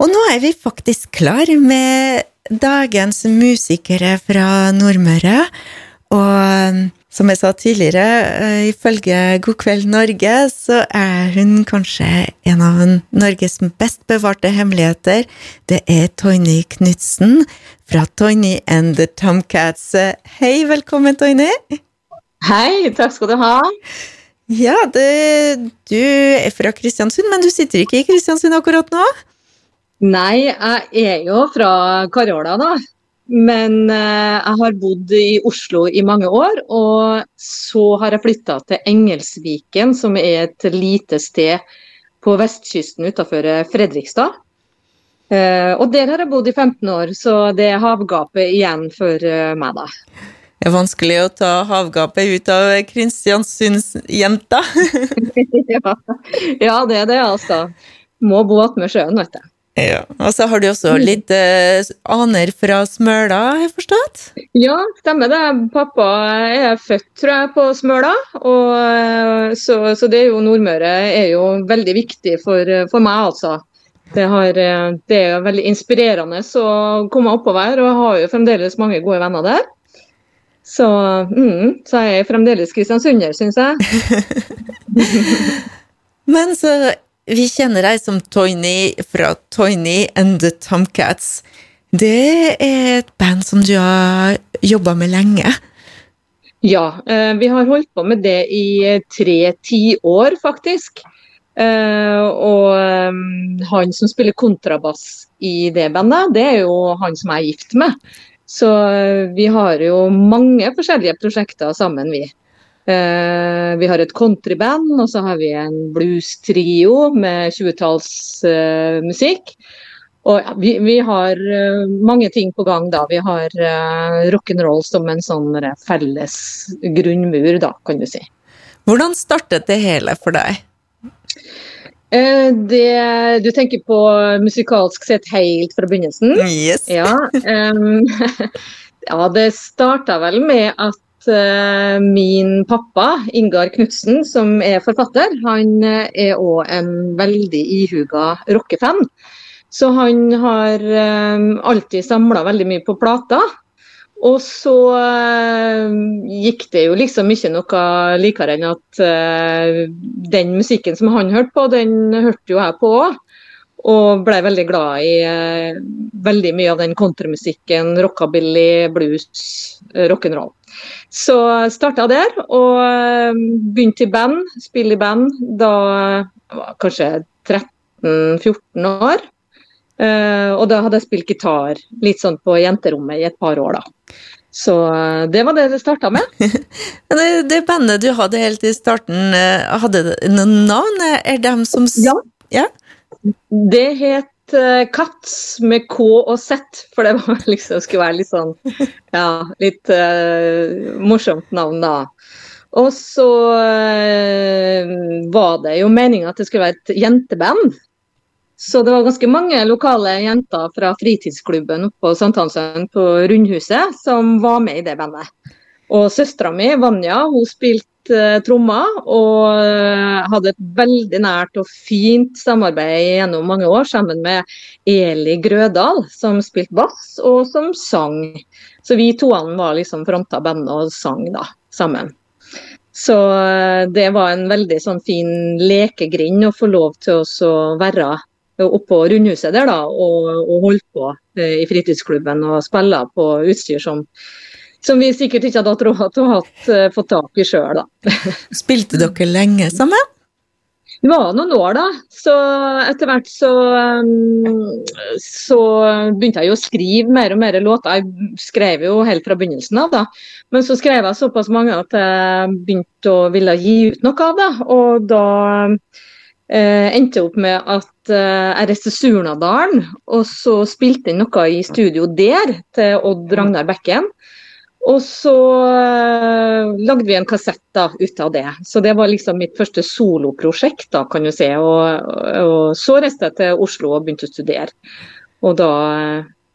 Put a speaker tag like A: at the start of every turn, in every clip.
A: Og nå er vi faktisk klar med dagens musikere fra Nordmøre. Og um, som jeg sa tidligere, uh, ifølge God kveld Norge, så er hun kanskje en av Norges best bevarte hemmeligheter. Det er Tony Knutsen fra Tony and the Tomcats. Hei, velkommen, Tony!
B: Hei, takk skal du ha.
A: Ja, det, du er fra Kristiansund, men du sitter ikke i Kristiansund akkurat nå?
B: Nei, jeg er jo fra Carola, da. Men eh, jeg har bodd i Oslo i mange år. Og så har jeg flytta til Engelsviken, som er et lite sted på vestkysten utenfor Fredrikstad. Eh, og der har jeg bodd i 15 år, så det er havgapet igjen for eh, meg, da.
A: Det er vanskelig å ta havgapet ut av Kristiansundsjenta.
B: ja, det er det, altså. Må bo attmed sjøen, vet du.
A: Ja, Og så har du også litt eh, aner fra Smøla, har jeg forstått?
B: Ja, stemmer det. Pappa er født, tror jeg, på Smøla. Og, eh, så, så, det er jo Nordmøre er jo veldig viktig for, for meg, altså. Det, har, eh, det, er veldig inspirerende å komme oppover, og jeg har jo fremdeles mange gode venner der. Så, mm, så er jeg fremdeles kristiansunder, syns jeg.
A: Men så Vi kjenner deg som Toyny fra Toyny and the Tomcats. Det er et band som du har jobba med lenge?
B: Ja, eh, vi har holdt på med det i tre tiår, faktisk. Uh, og han som spiller kontrabass i det bandet, det er jo han som jeg er gift med. Så eh, vi har jo mange forskjellige prosjekter sammen, vi. Uh, vi har et countryband, og så har vi en blues-trio med 20-tallsmusikk. Uh, og vi, vi, har uh, mange ting på gang da. Vi har rock'n'roll som en sånn felles grunnmur, da, kan du si.
A: Hvordan startet det hele for deg?
B: Eh, det, du tenker på musikalsk sett helt fra begynnelsen?
A: Yes.
B: Ja, um, ja det starta vel med at uh, min pappa, Ingar Knutsen, som er forfatter, han er òg en veldig ihuga rockefan. Så han har um, alltid samla veldig mye på plater. Og så gikk det jo liksom ikke noe likere enn at den musikken som han hørte på, den hørte jo jeg på òg. Og ble veldig glad i veldig mye av den countrymusikken, rockabilly, blues, rock'n'roll. Så starta der, og begynte i band, spille i band da jeg var kanskje 13-14 år. Uh, og da hadde jeg spilt gitar litt sånn på jenterommet i et par år, da. Så uh, det var det det starta med.
A: det, det, bandet du hadde helt i starten, uh, hadde det noen navn? Er dem som
B: Ja. ja? Det het Katz med K og Z, for det var liksom, skulle være litt sånn Ja, litt morsomt navn, da. Og så var det jo meninga at det skulle være et jenteband. Så det var ganske mange lokale jenter fra fritidsklubben oppe på Sankthanshaugen på Rundhuset som var med i det bandet. Og søstera mi, Vanja, hun spilte uh, trommer og uh, hadde et veldig nært og fint samarbeid gjennom mange år sammen med Eli Grødal, som spilte bass og som sang. Så vi toene var liksom fronta bandet og sang da, sammen. Så uh, det var en veldig sånn fin lekegrind å få lov til å være oppå rundhuset der da, og, og holdt på eh, i fritidsklubben og spille på utstyr som, som vi sikkert ikke hadde hatt råd til å ha eh, fått tak i sjøl.
A: Spilte dere lenge sammen?
B: Det var noen år, da. Så etter hvert så, um, så begynte jeg jo å skrive mer og mer låter. Jeg skrev jo helt fra begynnelsen av, da. Men så skrev jeg såpass mange at jeg begynte å ville gi ut noe av det. Og da eh, endte opp med at eh, jeg reiste Surnadalen, og så spilte inn noe i studio der til Odd Ragnar Bekken. Og så eh, lagde vi en kassett da, ut av det. Så det var liksom mitt første soloprosjekt, da, kan du si. Og, og, så reiste jeg til Oslo og begynte å studere. Og da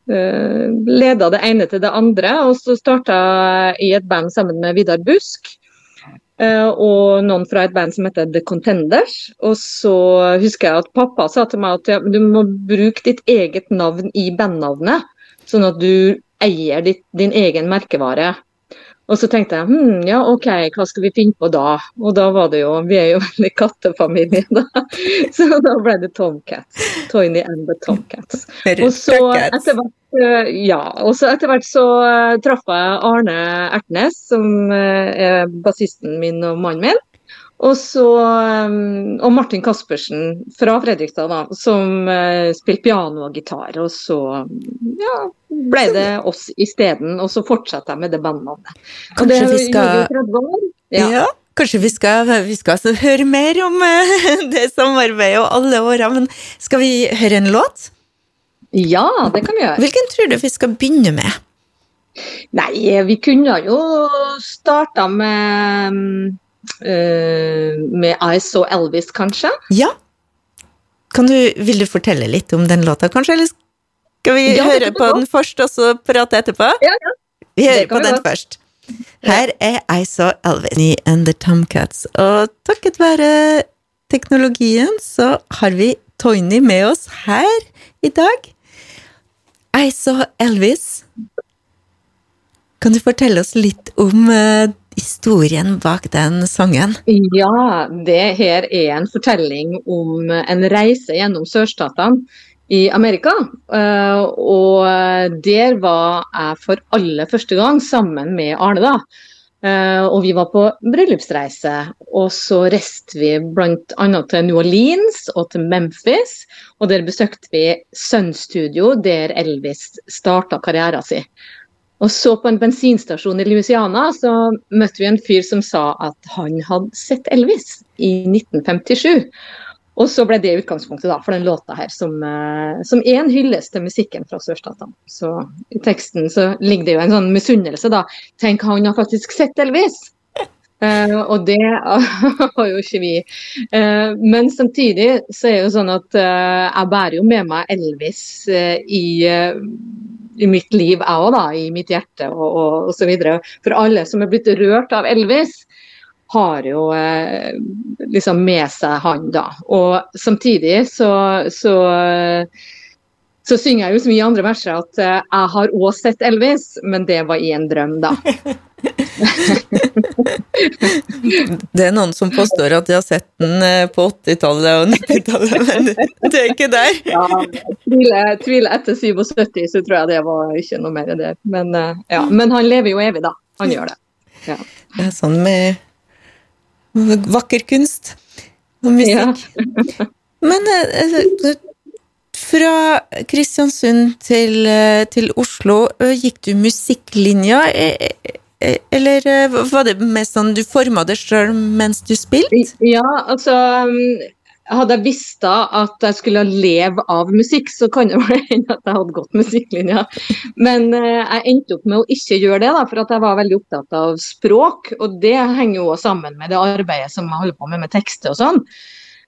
B: eh, leda det ene til det andre. Og så starta jeg i et band sammen med Vidar Busk. eh, og noen fra et band som heter The Contenders. Og så husker jeg at pappa sa til meg at ja, du må bruke ditt eget navn i bandnavnet, sånn at du eier ditt, din egen merkevare. Og så tenkte jeg hm, ja ok, hva skal vi finne på da? Og da var det jo Vi er jo veldig kattefamilie, da. Så da ble det Tomcats. Tiny and the Tomcats. Og så etter hvert eh, ja, og så etter hvert så uh, traff jeg Arne Ertnes, som uh, er bassisten min og mannen min. Og, så, um, og Martin Caspersen fra Fredrikstad, da, som uh, spilte piano og gitar. Og så ja, ble det oss isteden, og så fortsatte jeg med det bandnavnet. Og det
A: vi skal... Ja. ja. Kanskje vi skal, vi skal høre mer om uh, det samarbeidet og alle åra, men skal vi høre en låt?
B: Ja, det kan vi gjøre.
A: Hvilken tror du vi skal begynne med?
B: Nei, vi kunne jo starta med uh, med I Saw Elvis, kanskje?
A: Ja. Kan du, vil du fortelle litt om den låta, kanskje? Eller skal vi ja, høre på den først, og så prate etterpå?
B: Ja, ja.
A: Vi hører på den først. Her er I Saw Elvis and the Tomcats, og takket være teknologien så har vi Toyny med oss her i dag. I Saw Elvis. Kan du fortelle oss litt om uh, historien bak den sangen?
B: Ja, det her er en fortelling om en reise gjennom sørstatene i Amerika. Eh, og der var jeg for aller første gang sammen med Arne, da. Eh, og vi var på bryllupsreise. Og så reiste vi bl.a. til New Orleans og til Memphis. Og der besøkte vi Sun Studio, der Elvis starta karrieren sin. Og så på en bensinstasjon i Louisiana så møtte vi en fyr som sa at han hadde sett Elvis i 1957. Og så ble det utgangspunktet da, for den låta her, som, uh, som er en hyllest til musikken fra sørstatene. Så i teksten så ligger det jo en sånn misunnelse, da. Tenk, han har faktisk sett Elvis! Uh, og det har jo ikke vi. Uh, men samtidig så er det jo sånn at jeg bærer jo med meg Elvis i i mitt liv, jeg òg, da. I mitt hjerte og, og, og, så videre. For alle som er blitt rørt av Elvis, har jo eh, liksom med seg han, da. Og samtidig så, så så synger jeg jo så i andre verset at uh, jeg har òg sett Elvis, men det var i en drøm, da.
A: det er noen som påstår at de har sett den eh, på 80-tallet og 90-tallet, men det er ikke der.
B: ja, tviler, tviler etter 77, så tror jeg det var ikke noe mer der. Men, uh, ja. men han lever jo evig, da. Han gjør det. Ja.
A: Det er sånn med vakker kunst og musikk. Ja. men fra Kristiansund til, til, Oslo, gikk du musikklinja? Eller eh, var det mest sånn du forma det sjøl mens du spilte?
B: Ja, altså um, hadde jeg visst at jeg skulle leve av musikk, så kan det hende at jeg hadde gått musikklinja. Men jeg endte opp med å ikke gjøre det, da, for at jeg var veldig opptatt av språk. Og det henger jo sammen med det arbeidet som jeg holder på med med tekster og sånn.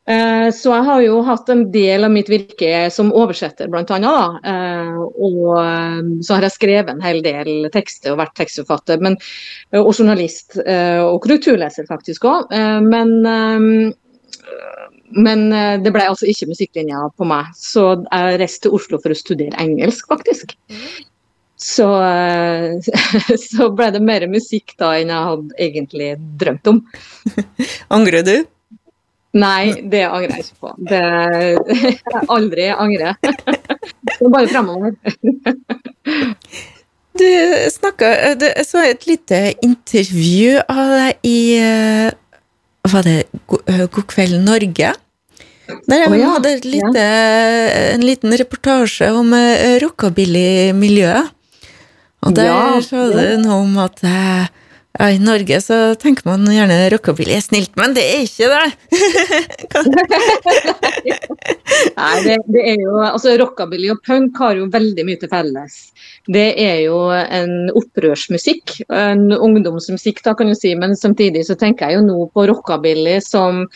B: Eh, så jeg har jo hatt en del av mitt virke som oversetter, bl.a. Uh, og eh, så har jeg skrevet en hel del tekster og vært tekstforfatter, men, og journalist. og korrekturleser faktisk òg. men, men det ble altså ikke musikklinja på meg, så jeg reiste til Oslo for å studere engelsk, faktisk. Så, så ble det mer musikk da enn jeg hadde egentlig drømt om.
A: Angrer du?
B: Nei, det angrer jeg ikke på. Det aldri angre. Det bare fremover.
A: Du snakka Jeg så et lite intervju av deg i eh, Var det eh, God kveld, Norge? Der jeg oh, ja. hadde lite, en liten reportasje om eh, rockabilly-miljøet. Og der ja, sa du noe om at ja, I Norge så tenker man gjerne rockabilly er snilt, men det er ikke det!
B: Nei, det, det, er jo Altså, rockabilly og punk har jo veldig mye til felles. Det er jo en opprørsmusikk, en ungdomsmusikk da, kan du si, men samtidig så tenker jeg jo nå på rockabilly som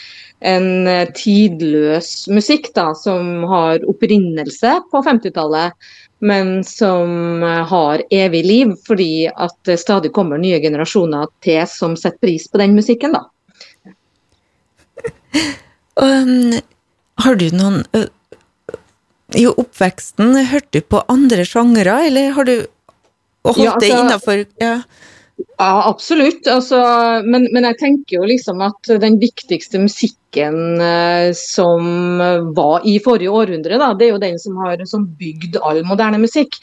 B: en tidløs musikk da, som har opprinnelse på 50-tallet, men som har evig liv, fordi at det stadig kommer nye generasjoner til som setter pris på den musikken. da.
A: Um, har du noen uh, I oppveksten, hørte du på andre sjangere, eller har du holdt ja, altså, det innafor ja.
B: ja. absolutt. Altså, men, men, jeg tenker jo liksom at den viktigste musikken uh, som var i forrige århundre, da, det er jo den som har bygd all moderne musikk.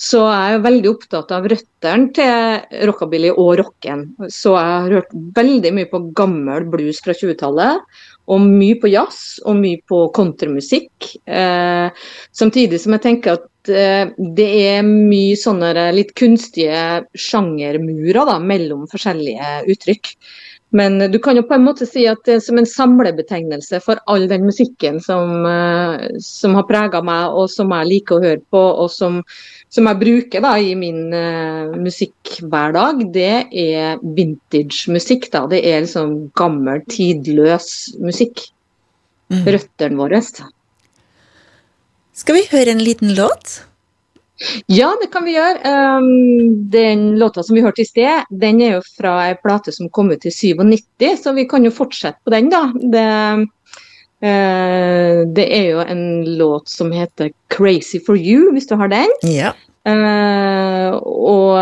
B: Så jeg er veldig opptatt av røttene til rockabilly og rocken. Så jeg har hørt veldig mye på gammel blues fra 20-tallet. Og mye på jazz og mye på countrymusikk. Eh, samtidig som jeg tenker at eh, det er mye sånne litt kunstige sjangermurer da, mellom forskjellige uttrykk. Men du kan jo på en måte si at det er som en samlebetegnelse for all den musikken som, eh, som har prega meg, og som jeg liker å høre på, og som, som jeg bruker da, i min uh, musikkhverdag. Det er vintage-musikk. da, Det er liksom gammel, tidløs musikk. Mm. Røttene våre.
A: Skal vi høre en liten låt?
B: Ja, det kan vi gjøre. Um, den låta som vi hørte i sted, den er jo fra ei plate som kom ut i 97, så vi kan jo fortsette på den, da. Det, uh, det er jo en låt som heter 'Crazy for You', hvis du har den.
A: Ja.
B: Uh, og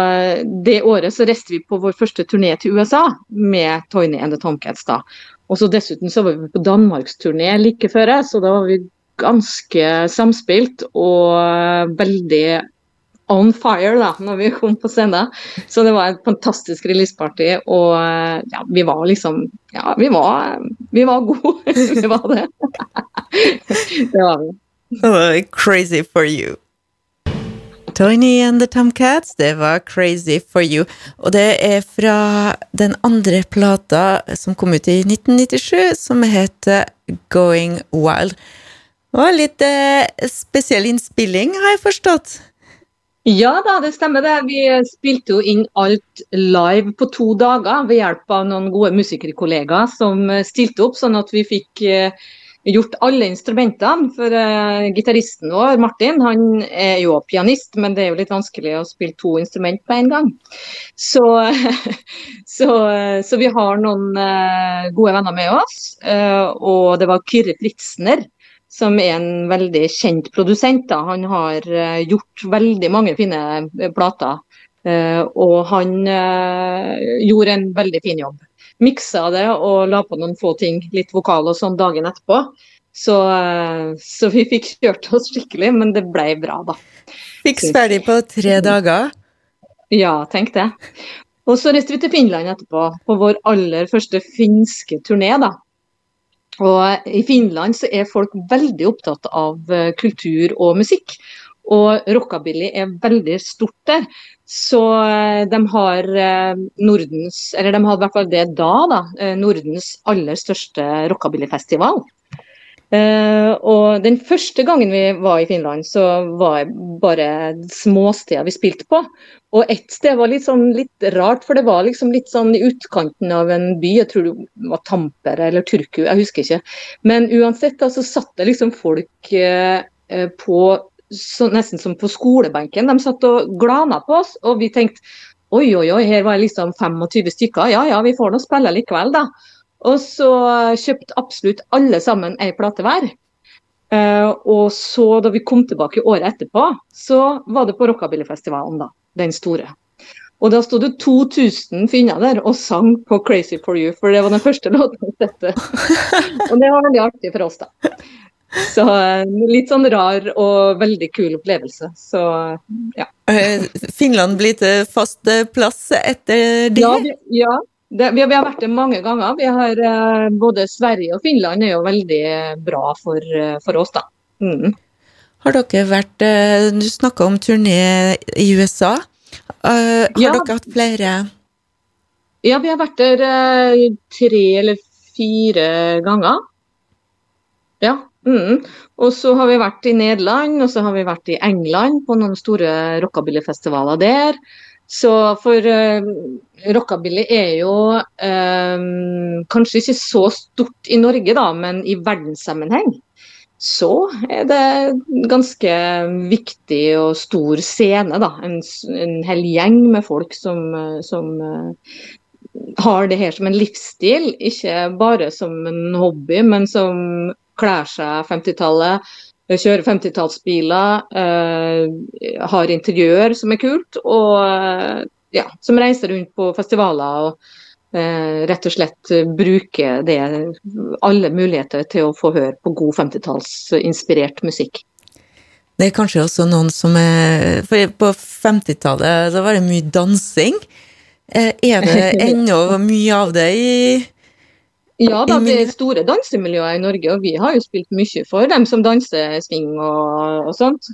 B: det året så reiste vi på vår første turné til USA med Toyny and the Tomcats. da. Og så dessuten så var vi på danmarksturné like før, så da var vi ganske samspilt og veldig on fire da når vi kom på scenen. Så det var et fantastisk releaseparty, og ja, vi var liksom Ja, vi var, vi var gode. vi var det. det var vi.
A: Oh, crazy for you. Tony and the Tomcats, det var Crazy for You. Og det er fra den andre plata som kom ut i 1997, som heter Going Wild. Det var litt eh, spesiell innspilling, har jeg forstått?
B: Ja da, det stemmer det. Vi spilte jo inn alt live på to dager ved hjelp av noen gode musikerkollegaer som eh, stilte opp, sånn at vi fikk eh, gjort alle instrumentene. For eh, gitaristen vår, Martin, han er jo pianist, men det er jo litt vanskelig å spille to instrument på en gang. Så, så, så vi har noen eh, gode venner med oss. Eh, og det var Kyrre Fritzner som er en veldig kjent produsent. Da. Han har uh, gjort veldig mange fine uh, plater. Uh, og han gjorde en veldig fin jobb. Miksa det og la på noen få ting, litt vokal og sånn dagen etterpå. Så, så vi fikk kjørt oss skikkelig, men det ble bra, da.
A: Fiks ferdig på tre dager?
B: Ja, tenk det. Og så reiste vi til Finland etterpå, på vår aller første finske turné, da. Og I Finland så er folk veldig opptatt av eh, kultur og musikk. Og rockabilly er veldig stort der. Så eh, de har eh, Nordens, eller de hadde i hvert fall det da, da Nordens aller største rockabillyfestival. Uh, og den første gangen vi var i Finland, så var det bare småsteder vi spilte på. Og ett sted var litt sånn litt rart, for det var liksom litt sånn i utkanten av en by. Jeg tror det var Tampere eller Turku, jeg husker ikke. Men uansett, da, så satt det liksom folk uh, på så, nesten som på skolebenken. De satt og glana på oss, og vi tenkte oi, oi, oi, her var det liksom 25 stykker. Ja ja, vi får nå spille likevel, da. Og så kjøpte absolutt alle sammen ei plate hver. Uh, og så da vi kom tilbake året etterpå, så var det på Rockabillyfestivalen, da. Den store. Og da sto det 2000 finner der og sang på 'Crazy for You', for det var den første låten vi sette og det var veldig artig for oss, da. Så uh, litt sånn rar og veldig kul opplevelse. Så ja.
A: Eh, Finland blir til fast plass etter det?
B: Ja, ja, det, vi, vi, har vært det mange ganger. Vi har, uh, både Sverige og Finland er jo veldig bra for, uh, for oss, da. Mm.
A: Har dere vært uh, Du snakka om turné i USA. Har ja. dere hatt flere?
B: Ja, vi har vært der tre eller fire ganger. Ja. Mm. Og så har vi vært i Nederland, og så har vi vært i England på noen store rockabillyfestivaler der. Så for rockabilly er jo um, kanskje ikke så stort i Norge, da, men i verdenssammenheng så er det ganske viktig og stor scene. da, En, en hel gjeng med folk som, som uh, har det her som en livsstil, ikke bare som en hobby, men som kler seg 50-tallet, kjører 50-tallsbiler, uh, har interiør som er kult, og ja, som reiser rundt på festivaler og eh, rett og slett bruker det, alle muligheter til å få høre på god 50-tallsinspirert musikk.
A: Det er kanskje også noen som er For på 50-tallet var det mye dansing. Er det ennå mye av det i
B: ja da, det er store dansemiljøer i Norge, og vi har jo spilt mye for dem som danser swing og, og sånt.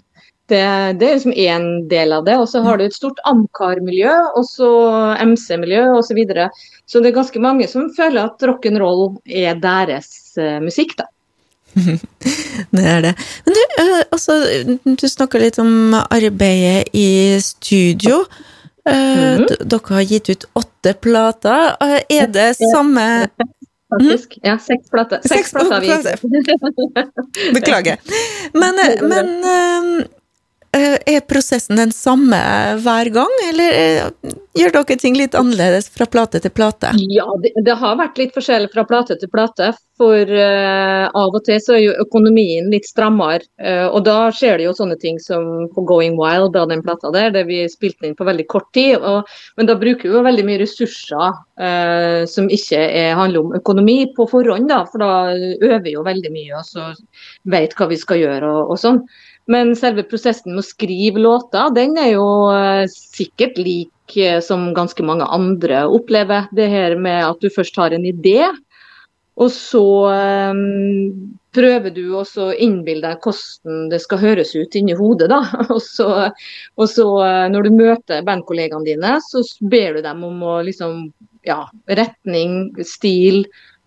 B: Det, det, er liksom én del av det. Og så har du et stort Amcar-miljø, og så MC-miljø osv. Så, videre. så det er ganske mange som føler at rock'n'roll er deres uh, musikk, da.
A: det er det. Men du, uh, altså, du snakka litt om arbeidet i studio. Uh, mm -hmm. Dere har gitt ut åtte plater. er det samme
B: faktisk. Ja, seks plater. Seks plater vi
A: Beklager. Men, men er prosessen den samme hver gang, eller eh, gjør dere ting litt annerledes fra plate til plate?
B: Ja, det, det har vært litt forskjellig fra plate til plate. For uh, av og til så er jo økonomien litt strammere. Uh, og da skjer det jo sånne ting som på Going Wild, da den plata der, der vi spilte inn på veldig kort tid. Og, men da bruker vi jo veldig mye ressurser uh, som ikke er, handler om økonomi på forhånd, da. For da øver vi jo veldig mye og så vet hva vi skal gjøre og, og sånn. Men selve prosessen med å skrive låter, den er jo eh, sikkert lik eh, som ganske mange andre opplever. Det her med at du først har en idé, og så um, prøver du også å innbille deg hvordan det skal høres ut inni hodet. da. Og så, og så når du møter bandkollegaene dine, så ber du dem om å liksom, ja, retning, stil,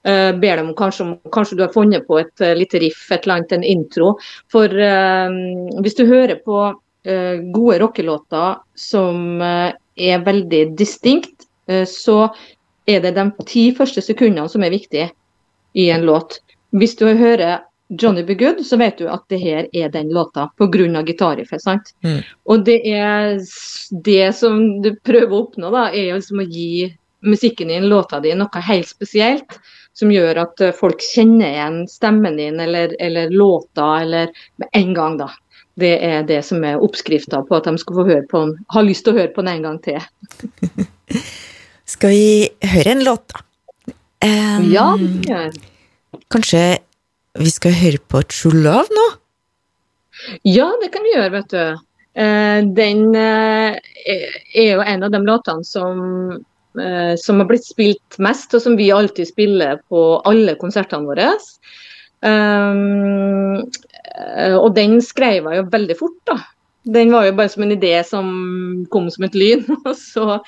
B: Uh, ber dem kanskje om kanskje du har funnet på et uh, lite riff, et eller annet, en intro. For uh, hvis du hører på gode rockelåter som er veldig distinkt, så er det de ti første sekundene som er viktige i en låt. Hvis du hører Johnny Be Good, så vet du at det her er den låta pga. gitarriffet. sant? Mm. Og det er det som du prøver å oppnå, da, er liksom å gi musikken din, låta di, noe helt spesielt som gjør at eh, folk kjenner igjen stemmen din eller, eller låta eller med en gang, da. Det er det som er oppskrifta på at de skal få høre på den, har lyst til å høre på den en gang til.
A: skal vi høre en låt, da?
B: Um, ja, det gjør
A: Kanskje vi skal høre på True Love nå?
B: Ja, det kan vi gjøre, vet du. Uh, den uh, er jo en av de låtene som som har blitt spilt mest, og som vi alltid spiller på alle konsertene våre. Um, og den skrev jeg jo veldig fort, da. Den var jo bare som en idé som kom som et lyn. og så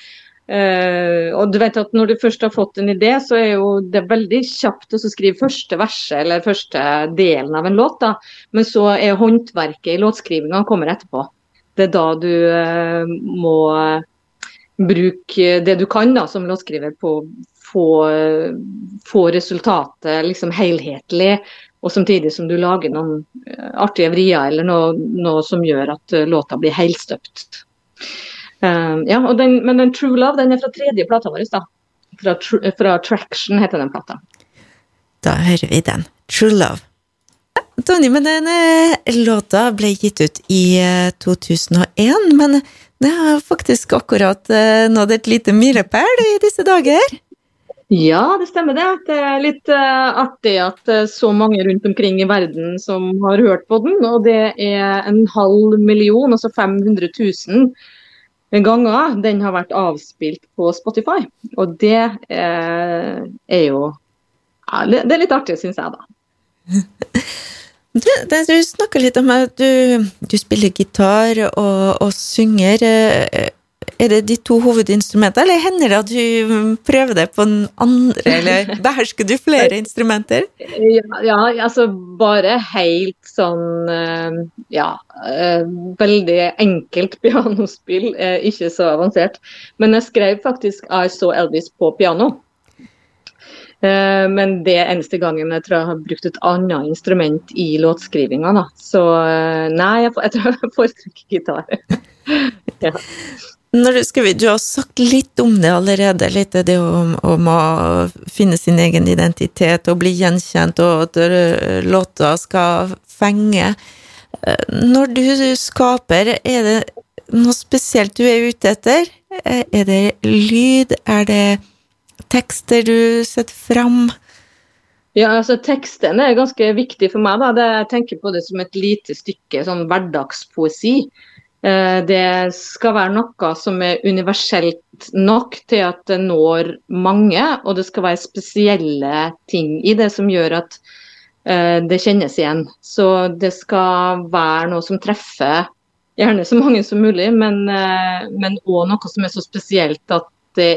B: Uh, og du vet at Når du først har fått en idé, så er jo det veldig kjapt å skrive første verset eller første delen av en låt. da. Men så er håndverket i låtskrivinga kommer etterpå. Det er da du uh, må bruk det du kan da, som låtskriver på få, få resultatet liksom helhetlig, og samtidig som du lager noen eh, artige vrier eller noe, noe som gjør at eh, låta blir helstøpt. Uh, ja, den, men den True Love den er fra tredje plata vår. da. Fra, fra, Traction heter den plata.
A: Da hører vi den. True Love. Tony, men den låta ble gitt ut i 2001, men det har faktisk akkurat uh, nådd et lite milepæl i disse dager.
B: Ja, det stemmer det. Det er litt uh, artig at uh, så mange rundt omkring i verden som har hørt på den. Og det er en halv million, altså 500 000 ganger den har vært avspilt på Spotify. Og det er jo ja, det, det er litt artig, syns jeg, da.
A: Du, du snakker litt om at du, du spiller gitar og, og synger. er det de to hovedinstrumentene, eller hender det at du prøver deg på den andre, eller behersker du flere instrumenter?
B: Ja, ja, altså bare helt sånn eh, Ja, eh, veldig enkelt pianospill, ikke så avansert. Men jeg skrev faktisk I Saw Elvis på piano. Men det er eneste gangen jeg tror jeg har brukt et annet instrument i låtskrivinga. Da. Så nei, jeg, tror jeg foretrekker gitar.
A: ja. Du, vi, du, har sagt litt om det allerede, litt det om, om, å finne sin egen identitet og bli gjenkjent, og at låta skal fenge. Når du skaper, er det noe spesielt du er ute etter? Er det lyd? Er det tekster du setter fram?
B: Ja, altså Tekstene er ganske viktig for meg. da. Det, jeg tenker på det som et lite stykke sånn hverdagspoesi. Eh, det skal være noe som er universelt nok til at det når mange, og det skal være spesielle ting i det som gjør at eh, det kjennes igjen. Så det skal være noe som treffer gjerne så mange som mulig, men òg eh, noe som er så spesielt at det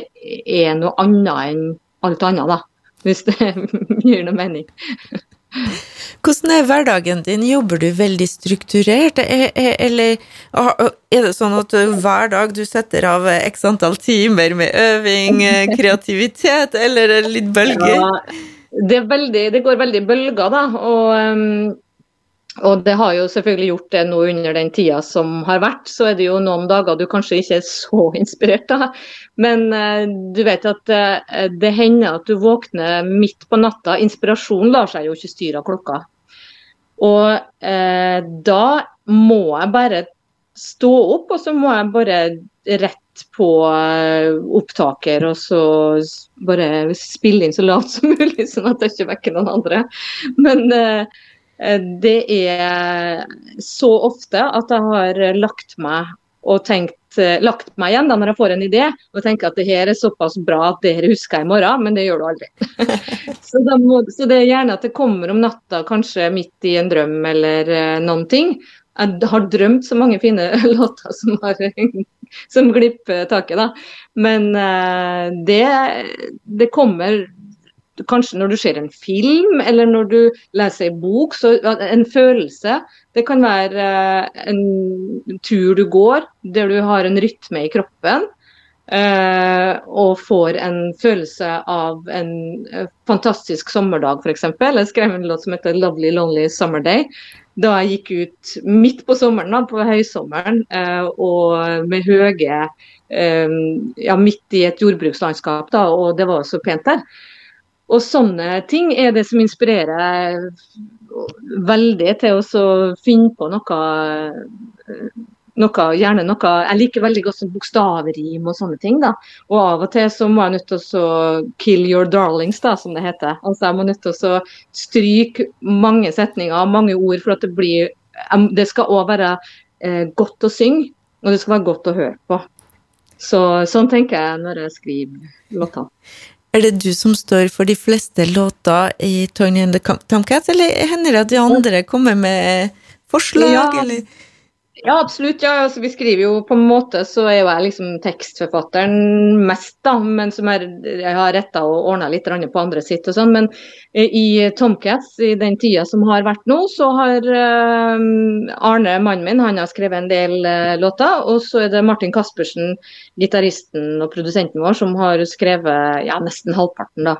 B: er noe annet enn alt annet, da. Hvis det gir noe mening.
A: Hvordan er hverdagen din? Jobber du veldig strukturert, eller er det sånn at hver dag du setter av x antall timer med øving, kreativitet, eller er litt bølger? Ja,
B: det, veldig, det, går veldig bølger, da. Og og det har jo selvfølgelig gjort det nå under den tida som har vært. Så er det jo noen dager du kanskje ikke er så inspirert av. Men uh, du vet at uh, det hender at du våkner midt på natta. Inspirasjonen lar seg jo ikke styre av klokka. Og uh, da må jeg bare stå opp, og så må jeg bare rett på opptaker og så bare spille inn så lavt som mulig, sånn at jeg ikke vekker noen andre. Men Eh, det er så ofte at jeg har lagt meg og tenkt, eh, lagt meg igjen da når jeg får en idé og tenker at det her er såpass bra at det her husker jeg i morgen, men det gjør du aldri. så, må, så, det er gjerne at det kommer om natta, kanskje midt i en drøm eller uh, noen ting. Jeg har drømt så mange fine låter som, har, som glipper taket, da. Men det, det kommer kanskje når du ser en film, eller når du leser en bok. Så en følelse. Det kan være eh, en tur du går der du har en rytme i kroppen. Uh, og får en følelse av en uh, fantastisk sommerdag, f.eks. Jeg skrev en låt som heter 'Lovely Lonely Summer Day'. Da jeg gikk ut midt på sommeren, på høysommeren, og med høye Ja, midt i et jordbrukslandskap, da, og det var så pent der. Og sånne ting er det som inspirerer veldig til å finne på noe, noe, Gjerne noe Jeg liker veldig godt bokstavrim og sånne ting. da. Og av og til så må jeg nødt til å kill your darlings, da, som det heter. Altså Jeg må nødt til å stryke mange setninger, mange ord, for at det blir Det skal òg være eh, godt å synge, og det skal være godt å høre på. Så, sånn tenker jeg når jeg skriver låtene.
A: Er det du som står for de fleste låter i Tony and the Tomcats, eller hender det at de andre kommer med forslag, ja. eller?
B: Ja, absolutt. Ja, altså, vi skriver jo på en måte så er jo jeg liksom tekstforfatteren mest, da. Men som er, jeg har retta og ordna litt på andre sitt og sånn. Men eh, i Tomcats, i den tida som har vært nå, så har uh, Arne, mannen min, han har skrevet en del uh, låter. Og så er det Martin Caspersen, gitaristen og produsenten vår, som har skrevet ja, nesten halvparten, da.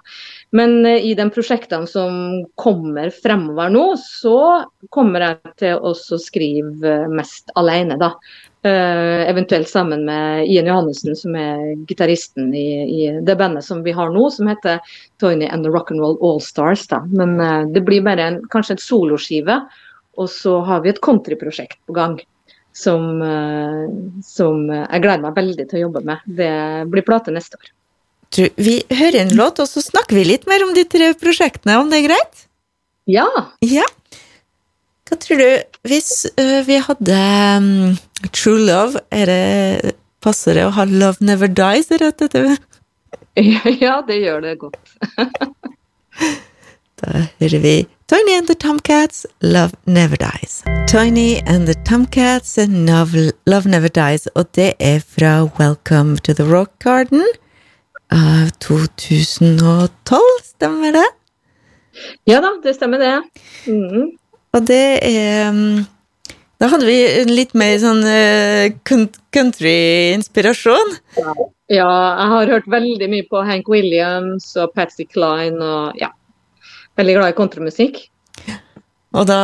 B: Men i de prosjektene som kommer fremover nå, så kommer jeg til å skrive mest alene, da. Uh, eventuelt sammen med Ian Johannessen, som er gitaristen i, i, det bandet som vi har nå, som heter Tony and the Rock'n'Roll Allstars. Men uh, det blir bare en, kanskje en soloskive, og så har vi et countryprosjekt på gang. Som, uh, som jeg gleder meg veldig til å jobbe med. Det blir plate neste år.
A: Vi hører en låt, og så snakker vi litt mer om de tre prosjektene, om det er greit?
B: Ja.
A: ja. Hva tror du, hvis uh, vi hadde um, True Love, er det Passer det å ha Love Never Dies rett etter?
B: ja, det gjør det godt.
A: da hører vi Tiny and the Tomcats, Love Never Dies. Tiny and the Tomcats and Love, Love Never Dies, og det er fra Welcome to the Rock Garden av 2012, stemmer det?
B: Ja da, det stemmer det. Mm.
A: Og det er um, Da hadde vi litt mer sånn uh, country-inspirasjon.
B: Ja. jeg har hørt veldig mye på Hank Williams og Patsy Cline og ja. Veldig glad i kontramusikk.
A: Og da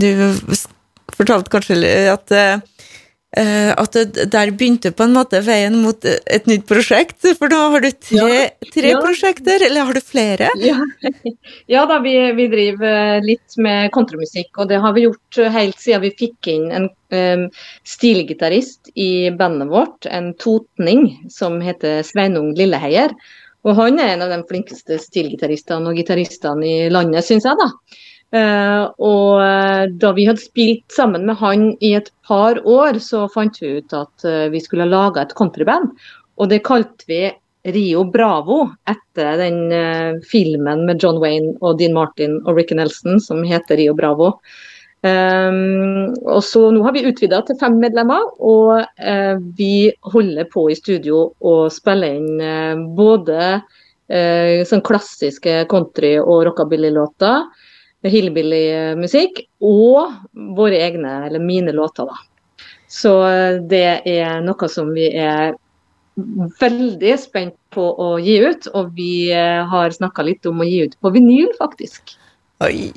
A: Du fortalte kanskje at Uh, at det, der begynte på en måte veien mot et nytt prosjekt. For da har du tre, tre ja. prosjekter, eller har du flere?
B: Ja, ja da, vi, vi, driver litt med kontramusikk. Og det har vi gjort helt siden vi fikk inn en um, stilgitarist i bandet vårt, en totning som heter Sveinung Lilleheier. Og han er en av de flinkeste stilgitaristene og gitaristene i landet, syns jeg, da. Uh, og eh, da vi hadde spilt sammen med han i et par år, så fant vi ut at uh, vi skulle lage et countryband. Og det kalte vi Rio Bravo, etter den uh, filmen med John Wayne og Dean Martin og Ricky Nelson som heter Rio Bravo. Um, og så Nå har vi utvida til fem medlemmer, og vi holder på i studio og spiller inn både sånn klassiske country- og rockabilly-låter hillbilly-musikk, og våre egne, eller mine låter, da. Så eh, det er noe som vi er veldig spent på å gi ut, og vi eh, har snakka litt om å gi ut på vinyl, faktisk.
A: Oi.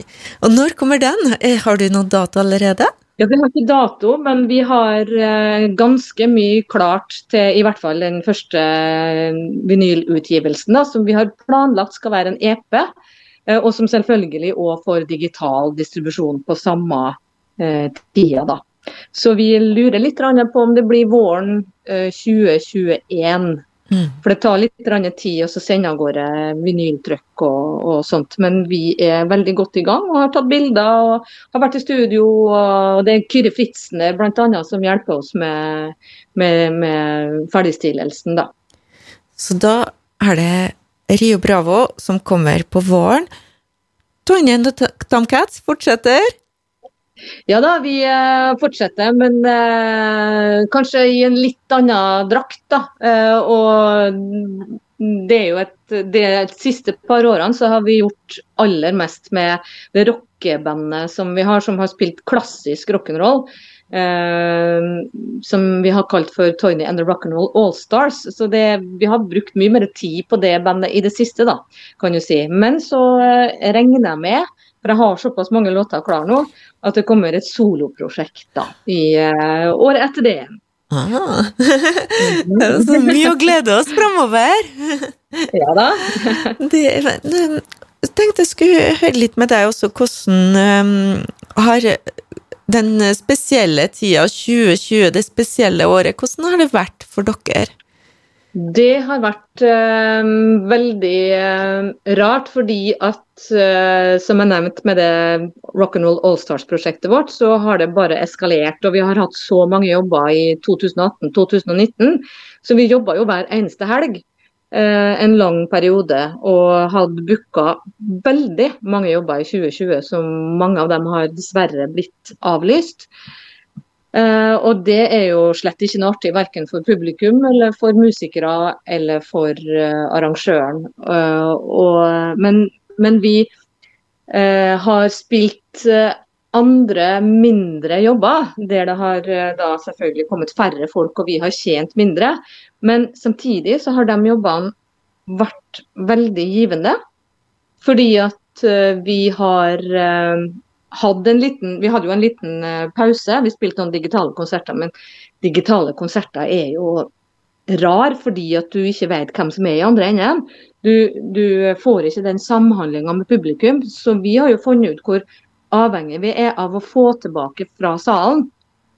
A: Og når kommer den? Eh, har du noen dato allerede?
B: Ja, Vi har ikke dato, men vi har ganske mye klart til i hvert fall den første vinylutgivelsen, da, som vi har planlagt skal være en EP. Eh, og som selvfølgelig òg får digital distribusjon på samme eh, tida. da. Så vi lurer litt på om det blir våren 2021. Eh, mm. For det tar litt tid å sende av gårde vinyltrykk og, og, sånt. Men vi er veldig godt i gang og har tatt bilder og har vært i studio. Og det er Kyrre Fritzen bl.a. som hjelper oss med, med, med ferdigstillelsen. Da.
A: Så da er det Rio Bravo, som kommer på våren. Tonje og Tomcats fortsetter?
B: Ja da, vi uh, fortsetter, men eh, kanskje i en litt annen drakt, da. Eh, og det er jo et De siste par årene så har vi gjort aller mest med det rockebandet som vi har, som har spilt klassisk rock'n'roll. Uh, som vi har kalt for Tony and the Rock'n'Roll Allstars. Så det, vi har brukt mye mer tid på det bandet i det siste, da, kan du si. Men så uh, regner jeg med, for jeg har såpass mange låter klar nå, at det kommer et soloprosjekt da, i uh, året etter det.
A: Ah. det er så mye å glede oss framover!
B: ja da.
A: det, jeg tenkte jeg skulle høre litt med deg også hvordan um, har den spesielle tida, 2020, det spesielle året, hvordan har det vært for dere?
B: Det har vært eh, veldig eh, rart, fordi at, eh, som jeg nevnte med det Rock'n'Roll Allstars-prosjektet vårt, så har det bare eskalert. Og vi har hatt så mange jobber i 2018-2019, så vi jobba jo hver eneste helg. Eh, en lang periode og hadde booka veldig mange jobber i 2020, som mange av dem har dessverre blitt avlyst. Uh, og det er jo slett ikke noe artig verken for publikum eller for musikere eller for uh, arrangøren. Uh, og, men, men, vi har spilt andre mindre jobber, der det har da selvfølgelig kommet færre folk og vi har tjent mindre. Men samtidig så har de jobbene vært veldig givende. Fordi at vi har en liten Vi hadde jo en liten uh, pause. Vi spilte noen digitale konserter, men digitale konserter er jo rar fordi at du ikke vet hvem som er i andre enden. Du, du får ikke den samhandlinga med publikum. Så vi har jo funnet ut hvor avhengig vi er av å få tilbake fra salen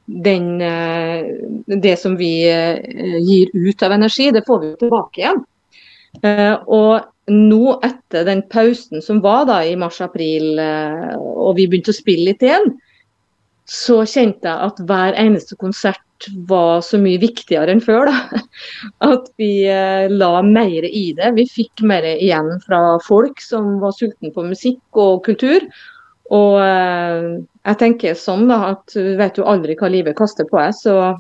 B: den, eh, det som vi eh, gir ut av energi, det får vi tilbake igjen. Eh, og nå etter den pausen som var da i mars-april, og vi begynte å spille litt igjen, så kjente jeg at hver eneste konsert var så mye viktigere enn før. Da. At vi eh, la mer i det. Vi fikk mer igjen fra folk som var sultne på musikk og kultur. Og eh, jeg tenker sånn da, at vet jo aldri hva livet kaster på deg, så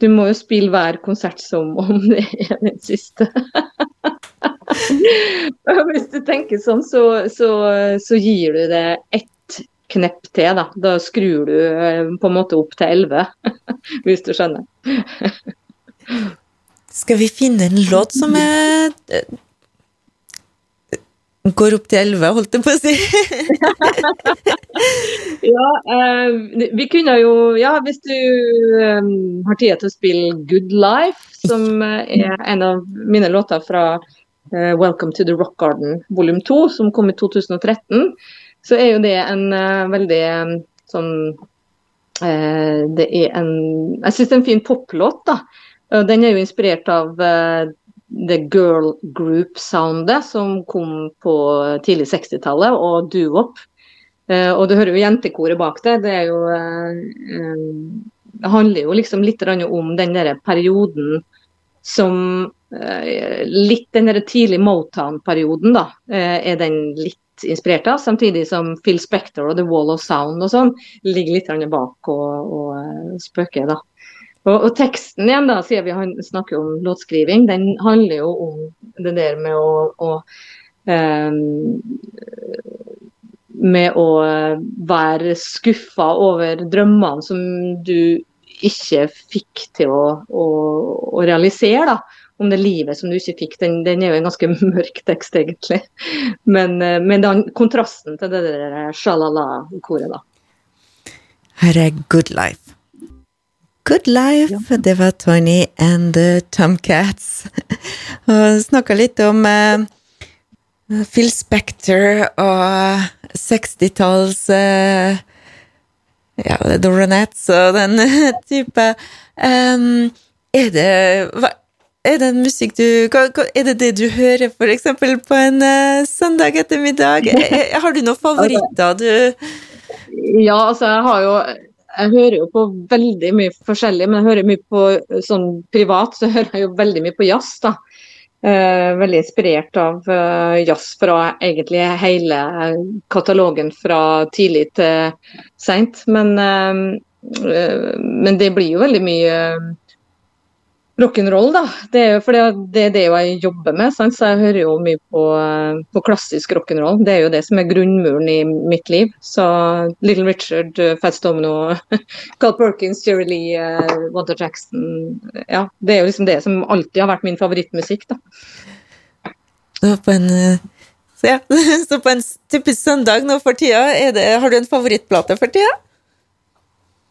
B: du må jo spille hver konsert som om det er den siste. Hvis du tenker sånn, så, så, så gir du det ett knepp til. Da. da skrur du eh, på en måte opp til 11, hvis du skjønner.
A: Skal vi finne en låt som er eh, Går opp til 11, holdt jeg på å si.
B: ja, eh, vi kunne jo Ja, hvis du eh, har tid til å spille Good Life, som er en av mine låter fra eh, Welcome to the Rock Garden volum 2, som kom i 2013 så er jo det en uh, veldig um, sånn Det er en Jeg syns det er en fin poplåt, da. Den er jo inspirert av the girl group-soundet som kom på tidlig 60-tallet, og doo-wop. og du hører jo jentekoret bak det. Det er jo Det handler jo liksom litt om den der perioden som Litt den tidlige Motown-perioden, da. Er den litt inspirert av, samtidig som Phil Spector og The Wall of Sound og sånn ligger litt bak og, og eh, spøker. da. Og, og, teksten igjen, da, siden vi snakker om låtskriving, den handler jo om det der med å, å um, med å være skuffa over drømmene som du ikke fikk til å, å, å realisere. da om det livet som du ikke fikk, den, den er jo en ganske mørk tekst, egentlig. Men, eh, men den, kontrasten til det der sjalala-koret, da.
A: Her er Good Life. Good Life, ja. det var Tony and the Tomcats. Og snakka litt om uh, Phil Spector og 60-talls uh, Ja, Doronettes og den type. Um, er det hva, er det musikk du Er det det du hører f.eks. på en uh, søndag ettermiddag? Har du noen favoritter du
B: Ja, altså jeg har jo jeg hører jo på veldig mye forskjellig, men jeg hører mye på sånn privat, så hører jeg jo veldig mye på jazz. da. Uh, veldig inspirert av eh, jazz fra egentlig hele katalogen fra tidlig til seint. Men, eh, men det blir jo veldig mye rock'n'roll, da. Det er jo fordi det er det jeg jobber med, sant? så jeg hører jo mye på, på klassisk rock'n'roll. Det er jo det som er grunnmuren i mitt liv. Så Little Richard, Fats Domino, Carl Perkins, Jerry Lee, uh, Wanda Jackson Ja, det er jo liksom det som alltid har vært min favorittmusikk, da.
A: Så på en, så ja, så på en typisk søndag nå for tida, det, har du en favorittplate for tida?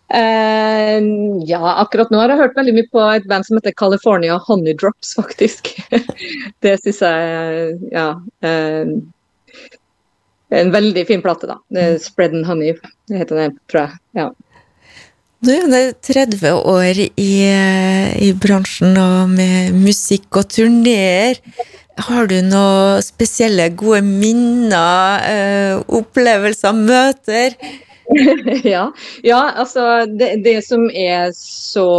B: Uh, ja, akkurat nå har jeg hørt veldig mye på et band som heter California Honeydrops, faktisk. det syns jeg ja. Uh, en veldig fin plate, da. Spread and Honey heter den, tror jeg. Ja.
A: Du er 30 år i, i bransjen og med musikk og turneer. Har du noen spesielle gode minner, uh, opplevelser, møter?
B: ja. ja, altså det, det, som er så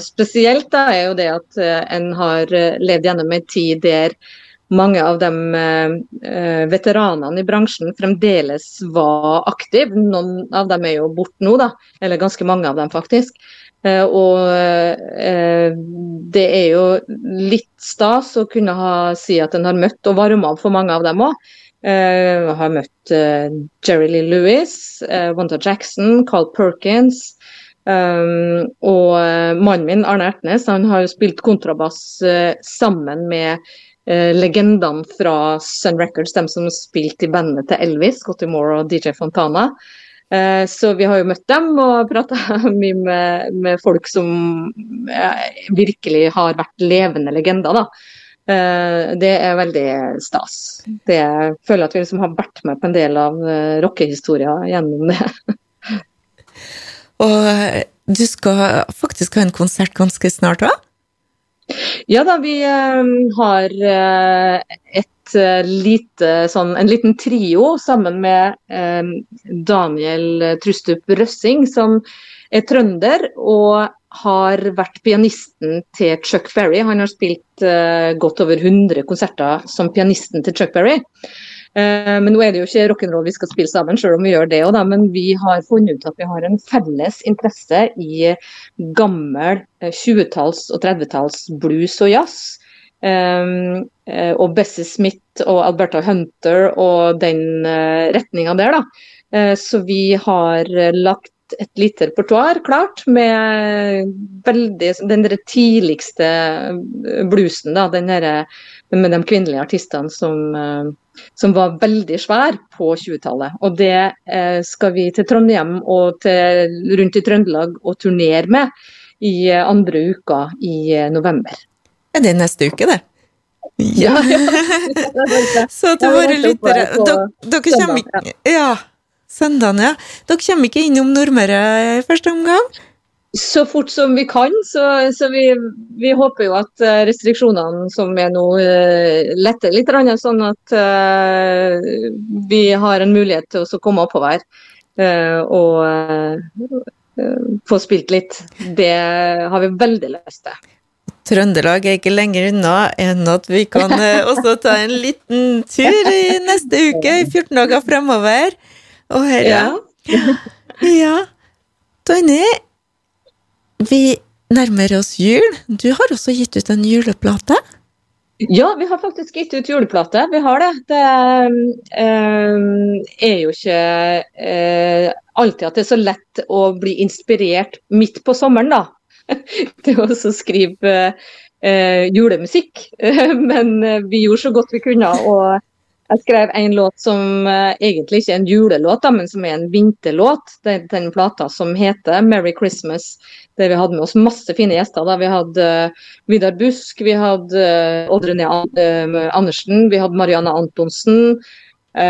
B: spesielt, da, er jo det at uh, en har eh, levd gjennom en tid der mange av de uh, veteranene i bransjen fremdeles var aktive. Noen av dem er jo borte nå, da. Eller ganske mange av dem, faktisk. Uh, og det er jo litt stas å kunne ha, si at en har møtt og varma opp for mange av dem òg. Uh, har møtt uh, Jerry Lee Lewis, uh, Wanda Jackson, Carl Perkins. Um, og mannen min, Arne Ertnes, han har jo spilt kontrabass sammen med legendene fra Sun Records, dem som spilte i bandet til Elvis, Scotty Moore og DJ Fontana. Så vi har jo møtt dem og prata mye med, med, folk som virkelig har vært levende legender. da. Eh, det er veldig stas. Det, jeg føler at vi liksom har vært med på en del av eh, rockehistoria gjennom det.
A: Og eh, du skal faktisk ha en konsert ganske snart òg?
B: Ja da, vi har et lite, sånn, en liten trio sammen med Daniel Trustup Røssing, som er trønder og har vært pianisten til Chuck Berry. Han har spilt uh, godt over 100 konserter som pianisten til Chuck Berry. men nå er det jo ikke rock'n'roll vi skal spille sammen, selv om vi gjør det òg, men vi har funnet ut at vi har en felles interesse i gammel 20-talls- og 30-talls blues og jazz. Um, og Bessie Smith og Alberta Hunter og den uh, retninga der, da. Uh, så vi har lagt et lite repertoar klart med veldig, den tidligste bluesen, da, den der, med de kvinnelige artistene som, uh, som var veldig svær på 20-tallet. Og det skal vi til Trondheim og til, rundt i Trøndelag og turnere med i andre uka i november.
A: Er det neste uke, det? Ja. så til våre lyttere Dere kommer ikke Ja. Søndagen, ja. Dere kommer ikke innom Nordmøre i første omgang?
B: Så fort som vi kan. Så, så vi, vi, håper jo at eh, restriksjonene som er nå, eh, letter litt, sånn at uh, vi har en mulighet til å komme oppover uh, og uh, få spilt litt. Det har vi veldig lyst til.
A: Trøndelag er ikke lenger unna enn at vi kan også ta en liten tur i neste uke, i 14 dager fremover. Og herre. ja. ja. Tonje, vi nærmer oss jul. Du har også gitt ut en juleplate?
B: Ja, vi har faktisk gitt ut juleplate. Vi har det. Det øh, er jo ikke øh, alltid at det er så lett å bli inspirert midt på sommeren, da. til å skrive eh, julemusikk. Men eh, vi gjorde så godt vi kunne. og jeg skrev en låt som uh, egentlig ikke er en julelåt, da, men som er en vinterlåt. Den, den plata som heter 'Merry Christmas', der vi hadde med oss masse fine gjester. Da. Vi hadde uh, Vidar Busk, vi hadde uh, Odd René Andersen, vi hadde Marianne Antonsen.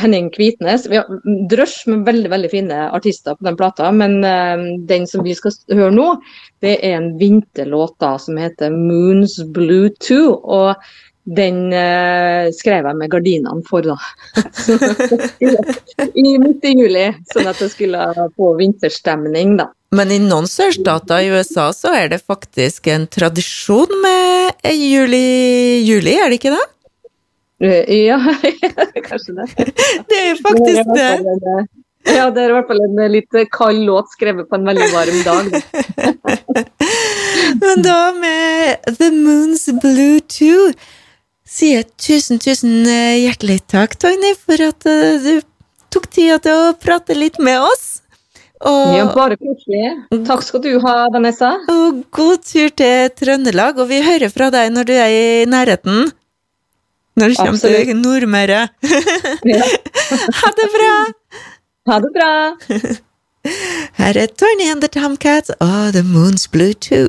B: Henning Kvitnes. Vi har drøsj med veldig veldig fine artister på den plata, men den som vi skal høre nå, det er en vinterlåt da, som heter 'Moons Blue 2'. Og den uh, skrev jeg med gardinene for, da. I midt i juli, sånn at jeg skulle få vinterstemning, da.
A: Men i noen sørstater i USA så er det faktisk en tradisjon med juli, juli er det ikke det?
B: Eh, ja, kanskje det.
A: Det er jo faktisk det.
B: Ja, det er i hvert fall en litt kald låt skrevet på en veldig varm dag.
A: Men da med The Moon's Blue Too sier tusen, tusen eh, hjertelig takk, Tony, for at eh, du tok tida til å prate litt med oss.
B: Og, ja, bare koselig. Takk skal du ha, Vanessa.
A: Og god tur til Trøndelag, og vi hører fra deg når du er i nærheten. Når du kommer Absolutt. til Nordmøre. ha det bra!
B: Ha det bra!
A: Her er Tony and the Tomcats og The Moon's Blue Too.